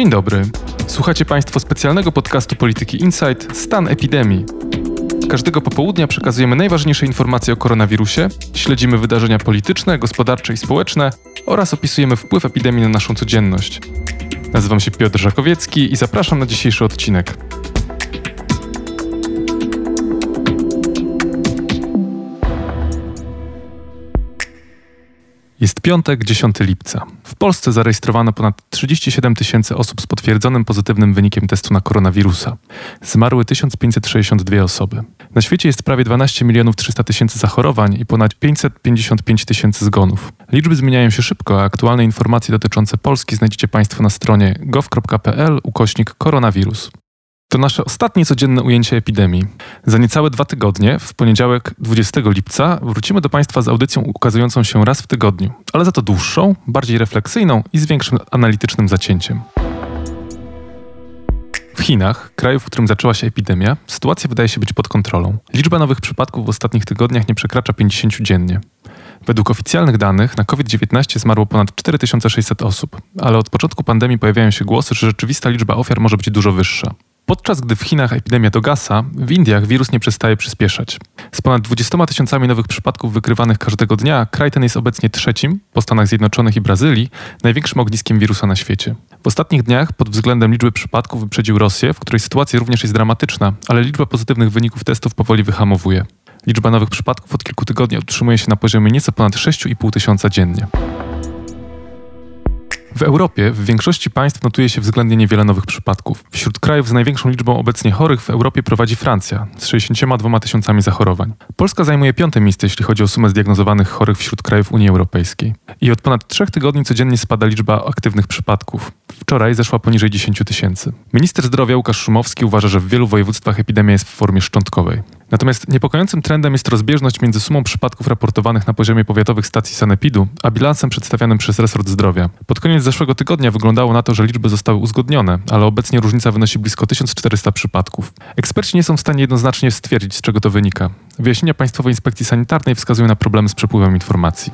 Dzień dobry. Słuchacie Państwo specjalnego podcastu Polityki Insight Stan epidemii. Każdego popołudnia przekazujemy najważniejsze informacje o koronawirusie, śledzimy wydarzenia polityczne, gospodarcze i społeczne oraz opisujemy wpływ epidemii na naszą codzienność. Nazywam się Piotr Żakowiecki i zapraszam na dzisiejszy odcinek. Jest piątek, 10 lipca. W Polsce zarejestrowano ponad 37 tysięcy osób z potwierdzonym pozytywnym wynikiem testu na koronawirusa. Zmarły 1562 osoby. Na świecie jest prawie 12 milionów 300 tysięcy zachorowań i ponad 555 tysięcy zgonów. Liczby zmieniają się szybko, a aktualne informacje dotyczące Polski znajdziecie Państwo na stronie gov.pl ukośnik koronawirus. To nasze ostatnie codzienne ujęcie epidemii. Za niecałe dwa tygodnie, w poniedziałek 20 lipca, wrócimy do Państwa z audycją ukazującą się raz w tygodniu, ale za to dłuższą, bardziej refleksyjną i z większym analitycznym zacięciem. W Chinach, kraju, w którym zaczęła się epidemia, sytuacja wydaje się być pod kontrolą. Liczba nowych przypadków w ostatnich tygodniach nie przekracza 50 dziennie. Według oficjalnych danych na COVID-19 zmarło ponad 4600 osób, ale od początku pandemii pojawiają się głosy, że rzeczywista liczba ofiar może być dużo wyższa. Podczas gdy w Chinach epidemia dogasa, w Indiach wirus nie przestaje przyspieszać. Z ponad 20 tysiącami nowych przypadków wykrywanych każdego dnia, kraj ten jest obecnie trzecim, po Stanach Zjednoczonych i Brazylii, największym ogniskiem wirusa na świecie. W ostatnich dniach pod względem liczby przypadków wyprzedził Rosję, w której sytuacja również jest dramatyczna, ale liczba pozytywnych wyników testów powoli wyhamowuje. Liczba nowych przypadków od kilku tygodni utrzymuje się na poziomie nieco ponad 6,5 tysiąca dziennie. W Europie w większości państw notuje się względnie niewiele nowych przypadków. Wśród krajów z największą liczbą obecnie chorych w Europie prowadzi Francja z 62 tysiącami zachorowań. Polska zajmuje piąte miejsce, jeśli chodzi o sumę zdiagnozowanych chorych wśród krajów Unii Europejskiej. I od ponad trzech tygodni codziennie spada liczba aktywnych przypadków. Wczoraj zeszła poniżej 10 tysięcy. Minister zdrowia Łukasz Szumowski uważa, że w wielu województwach epidemia jest w formie szczątkowej. Natomiast niepokojącym trendem jest rozbieżność między sumą przypadków raportowanych na poziomie powiatowych stacji sanepidu, a bilansem przedstawianym przez resort zdrowia. Pod koniec zeszłego tygodnia wyglądało na to, że liczby zostały uzgodnione, ale obecnie różnica wynosi blisko 1400 przypadków. Eksperci nie są w stanie jednoznacznie stwierdzić, z czego to wynika. Wyjaśnienia Państwowej Inspekcji Sanitarnej wskazują na problemy z przepływem informacji.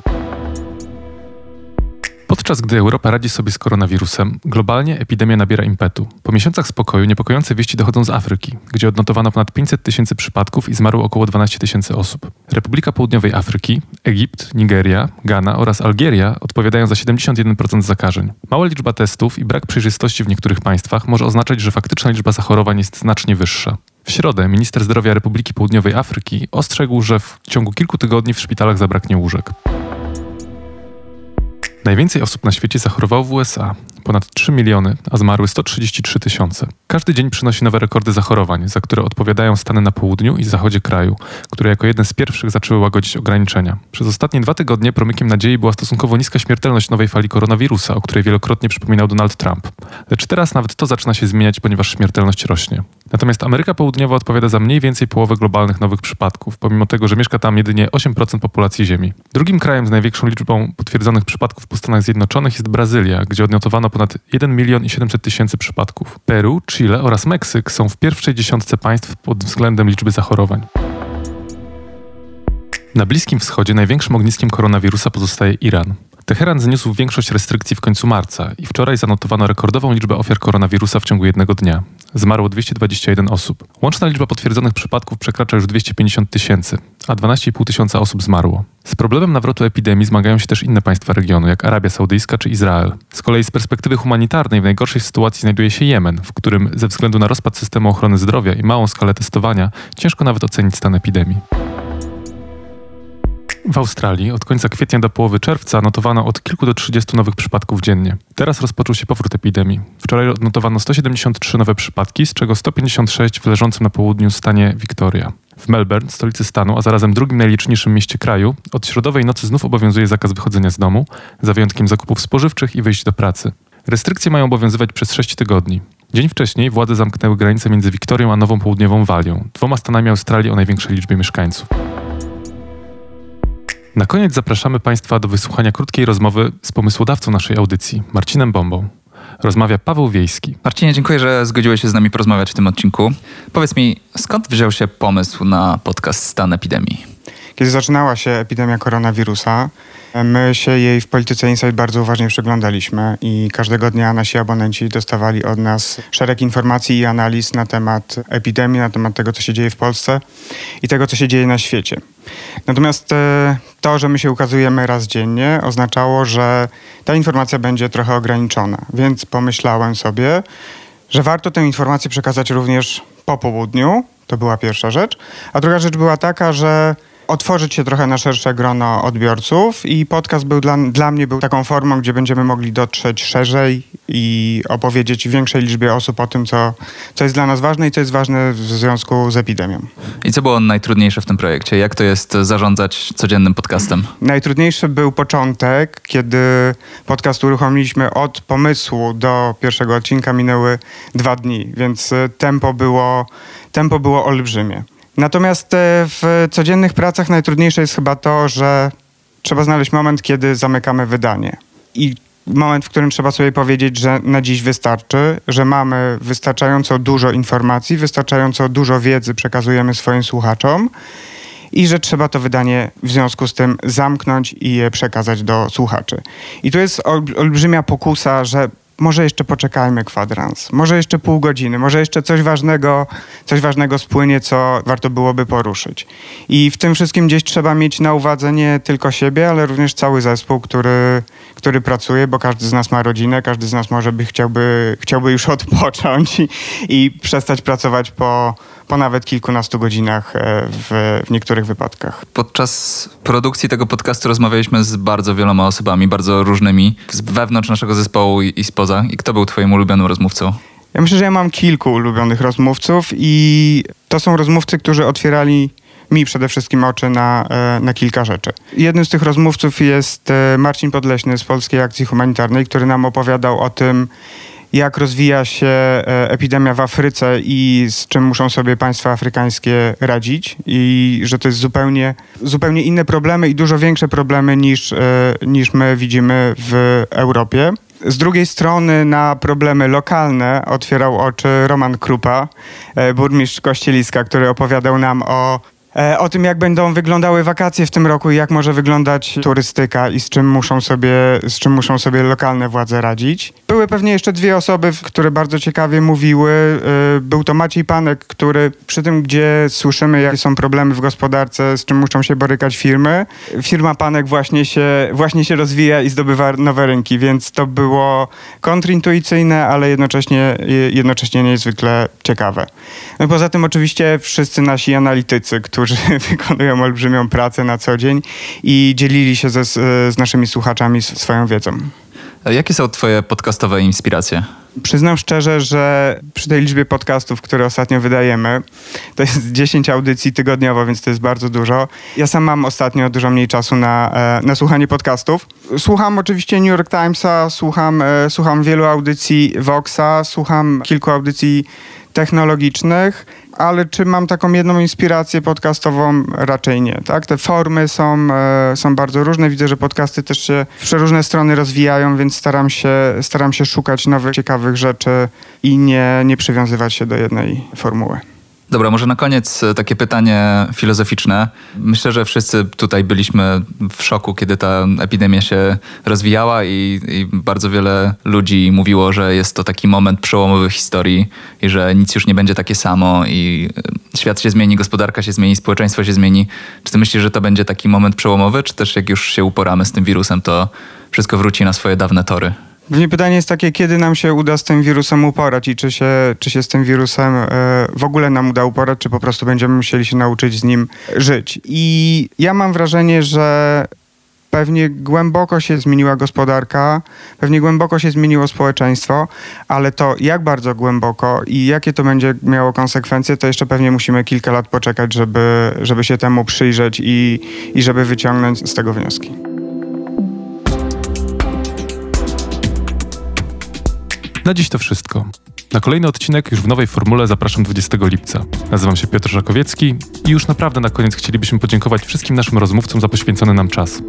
Podczas gdy Europa radzi sobie z koronawirusem, globalnie epidemia nabiera impetu. Po miesiącach spokoju niepokojące wieści dochodzą z Afryki, gdzie odnotowano ponad 500 tysięcy przypadków i zmarło około 12 tysięcy osób. Republika Południowej Afryki, Egipt, Nigeria, Ghana oraz Algieria odpowiadają za 71% zakażeń. Mała liczba testów i brak przejrzystości w niektórych państwach może oznaczać, że faktyczna liczba zachorowań jest znacznie wyższa. W środę minister zdrowia Republiki Południowej Afryki ostrzegł, że w ciągu kilku tygodni w szpitalach zabraknie łóżek. Najwięcej osób na świecie zachorowało w USA, ponad 3 miliony, a zmarły 133 tysiące. Każdy dzień przynosi nowe rekordy zachorowań, za które odpowiadają Stany na południu i zachodzie kraju, które jako jeden z pierwszych zaczęły łagodzić ograniczenia. Przez ostatnie dwa tygodnie promykiem nadziei była stosunkowo niska śmiertelność nowej fali koronawirusa, o której wielokrotnie przypominał Donald Trump. Lecz teraz nawet to zaczyna się zmieniać, ponieważ śmiertelność rośnie. Natomiast Ameryka Południowa odpowiada za mniej więcej połowę globalnych nowych przypadków, pomimo tego, że mieszka tam jedynie 8% populacji Ziemi. Drugim krajem z największą liczbą potwierdzonych przypadków po Stanach Zjednoczonych jest Brazylia, gdzie odnotowano ponad 1 milion i 700 tysięcy przypadków. Peru, Chile oraz Meksyk są w pierwszej dziesiątce państw pod względem liczby zachorowań. Na Bliskim Wschodzie największym ogniskiem koronawirusa pozostaje Iran. Teheran zniósł większość restrykcji w końcu marca i wczoraj zanotowano rekordową liczbę ofiar koronawirusa w ciągu jednego dnia. Zmarło 221 osób. Łączna liczba potwierdzonych przypadków przekracza już 250 tysięcy, a 12,5 tysiąca osób zmarło. Z problemem nawrotu epidemii zmagają się też inne państwa regionu, jak Arabia Saudyjska czy Izrael. Z kolei z perspektywy humanitarnej w najgorszej sytuacji znajduje się Jemen, w którym ze względu na rozpad systemu ochrony zdrowia i małą skalę testowania ciężko nawet ocenić stan epidemii. W Australii od końca kwietnia do połowy czerwca notowano od kilku do 30 nowych przypadków dziennie. Teraz rozpoczął się powrót epidemii. Wczoraj odnotowano 173 nowe przypadki, z czego 156 w leżącym na południu stanie Victoria. W Melbourne, stolicy stanu, a zarazem drugim najliczniejszym mieście kraju, od środowej nocy znów obowiązuje zakaz wychodzenia z domu, za wyjątkiem zakupów spożywczych i wyjść do pracy. Restrykcje mają obowiązywać przez 6 tygodni. Dzień wcześniej władze zamknęły granice między Wiktorią a Nową Południową Walią, dwoma stanami Australii o największej liczbie mieszkańców. Na koniec zapraszamy Państwa do wysłuchania krótkiej rozmowy z pomysłodawcą naszej audycji, Marcinem Bombą. Rozmawia Paweł Wiejski. Marcinie, dziękuję, że zgodziłeś się z nami porozmawiać w tym odcinku. Powiedz mi, skąd wziął się pomysł na podcast Stan Epidemii? kiedy zaczynała się epidemia koronawirusa, my się jej w Polityce Insight bardzo uważnie przyglądaliśmy i każdego dnia nasi abonenci dostawali od nas szereg informacji i analiz na temat epidemii, na temat tego, co się dzieje w Polsce i tego, co się dzieje na świecie. Natomiast e, to, że my się ukazujemy raz dziennie, oznaczało, że ta informacja będzie trochę ograniczona, więc pomyślałem sobie, że warto tę informację przekazać również po południu. To była pierwsza rzecz. A druga rzecz była taka, że otworzyć się trochę na szersze grono odbiorców i podcast był dla, dla mnie był taką formą, gdzie będziemy mogli dotrzeć szerzej i opowiedzieć większej liczbie osób o tym, co, co jest dla nas ważne i co jest ważne w związku z epidemią. I co było najtrudniejsze w tym projekcie? Jak to jest zarządzać codziennym podcastem? Najtrudniejszy był początek, kiedy podcast uruchomiliśmy od pomysłu do pierwszego odcinka minęły dwa dni, więc tempo było, tempo było olbrzymie. Natomiast e, w codziennych pracach najtrudniejsze jest chyba to, że trzeba znaleźć moment, kiedy zamykamy wydanie. I moment, w którym trzeba sobie powiedzieć, że na dziś wystarczy, że mamy wystarczająco dużo informacji, wystarczająco dużo wiedzy przekazujemy swoim słuchaczom i że trzeba to wydanie w związku z tym zamknąć i je przekazać do słuchaczy. I tu jest olbrzymia pokusa, że może jeszcze poczekajmy kwadrans, może jeszcze pół godziny, może jeszcze coś ważnego, coś ważnego spłynie, co warto byłoby poruszyć. I w tym wszystkim gdzieś trzeba mieć na uwadze nie tylko siebie, ale również cały zespół, który, który pracuje, bo każdy z nas ma rodzinę, każdy z nas może by chciałby, chciałby już odpocząć i, i przestać pracować po po nawet kilkunastu godzinach e, w, w niektórych wypadkach. Podczas produkcji tego podcastu rozmawialiśmy z bardzo wieloma osobami, bardzo różnymi, z wewnątrz naszego zespołu i, i spoza. I kto był twoim ulubionym rozmówcą? Ja myślę, że ja mam kilku ulubionych rozmówców i to są rozmówcy, którzy otwierali mi przede wszystkim oczy na, e, na kilka rzeczy. Jednym z tych rozmówców jest e, Marcin Podleśny z Polskiej Akcji Humanitarnej, który nam opowiadał o tym, jak rozwija się e, epidemia w Afryce i z czym muszą sobie państwa afrykańskie radzić i że to jest zupełnie, zupełnie inne problemy i dużo większe problemy niż, e, niż my widzimy w Europie. Z drugiej strony na problemy lokalne otwierał oczy Roman Krupa, e, burmistrz Kościeliska, który opowiadał nam o o tym, jak będą wyglądały wakacje w tym roku i jak może wyglądać turystyka i z czym muszą sobie, z czym muszą sobie lokalne władze radzić. Były pewnie jeszcze dwie osoby, które bardzo ciekawie mówiły. E, był to Maciej Panek, który przy tym, gdzie słyszymy, jakie są problemy w gospodarce, z czym muszą się borykać firmy, firma Panek właśnie się, właśnie się rozwija i zdobywa nowe rynki, więc to było kontrintuicyjne, ale jednocześnie, jednocześnie niezwykle ciekawe. No poza tym oczywiście wszyscy nasi analitycy, którzy wykonują olbrzymią pracę na co dzień i dzielili się ze, z naszymi słuchaczami swoją wiedzą. Jakie są Twoje podcastowe inspiracje? Przyznam szczerze, że przy tej liczbie podcastów, które ostatnio wydajemy, to jest 10 audycji tygodniowo, więc to jest bardzo dużo. Ja sam mam ostatnio dużo mniej czasu na, e, na słuchanie podcastów. Słucham oczywiście New York Timesa, słucham, e, słucham wielu audycji Voxa, słucham kilku audycji technologicznych, ale czy mam taką jedną inspirację podcastową? Raczej nie. Tak? Te formy są, e, są bardzo różne. Widzę, że podcasty też się w przeróżne strony rozwijają, więc staram się, staram się szukać nowych, ciekawych rzeczy i nie, nie przywiązywać się do jednej formuły. Dobra, może na koniec e, takie pytanie filozoficzne. Myślę, że wszyscy tutaj byliśmy w szoku, kiedy ta epidemia się rozwijała i, i, bardzo wiele ludzi mówiło, że jest to taki moment przełomowy w historii i że nic już nie będzie takie samo i e, świat się zmieni, gospodarka się zmieni, społeczeństwo się zmieni. Czy ty myślisz, że to będzie taki moment przełomowy, czy też jak już się uporamy z tym wirusem, to wszystko wróci na swoje dawne tory? Pewnie pytanie jest takie, kiedy nam się uda z tym wirusem uporać i czy się, czy się z tym wirusem e, w ogóle nam uda uporać, czy po prostu będziemy musieli się nauczyć z nim żyć. I ja mam wrażenie, że pewnie głęboko się zmieniła gospodarka, pewnie głęboko się zmieniło społeczeństwo, ale to jak bardzo głęboko i jakie to będzie miało konsekwencje, to jeszcze pewnie musimy kilka lat poczekać, żeby, żeby się temu przyjrzeć i, i żeby wyciągnąć z tego wnioski. Na dziś to wszystko. Na kolejny odcinek już w nowej formule zapraszam 20 lipca. Nazywam się Piotr Żakowiecki i już naprawdę na koniec chcielibyśmy podziękować wszystkim naszym rozmówcom za poświęcony nam czas.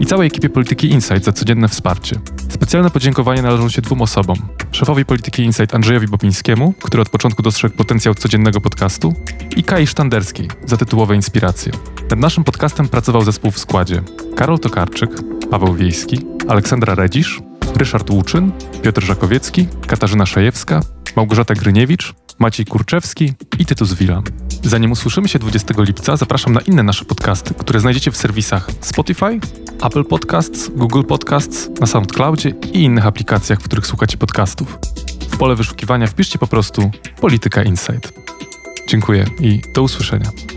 I całej ekipie Polityki Insight za codzienne wsparcie. Specjalne podziękowania należą się dwóm osobom. Szefowi Polityki Insight Andrzejowi Bopińskiemu, który od początku dostrzegł potencjał codziennego podcastu i Kai Sztanderskiej za tytułowe inspiracje. Nad naszym podcastem pracował zespół w składzie Karol Tokarczyk, Paweł Wiejski, Aleksandra Redzisz, Ryszard Łuczyn, Piotr Żakowiecki, Katarzyna Szajewska, Małgorzata Gryniewicz, Maciej Kurczewski i Tytus Wila. Zanim usłyszymy się 20 lipca, zapraszam na inne nasze podcasty, które znajdziecie w serwisach Spotify, Apple Podcasts, Google Podcasts, na SoundCloudzie i innych aplikacjach, w których słuchacie podcastów. W pole wyszukiwania wpiszcie po prostu Polityka Insight. Dziękuję i do usłyszenia.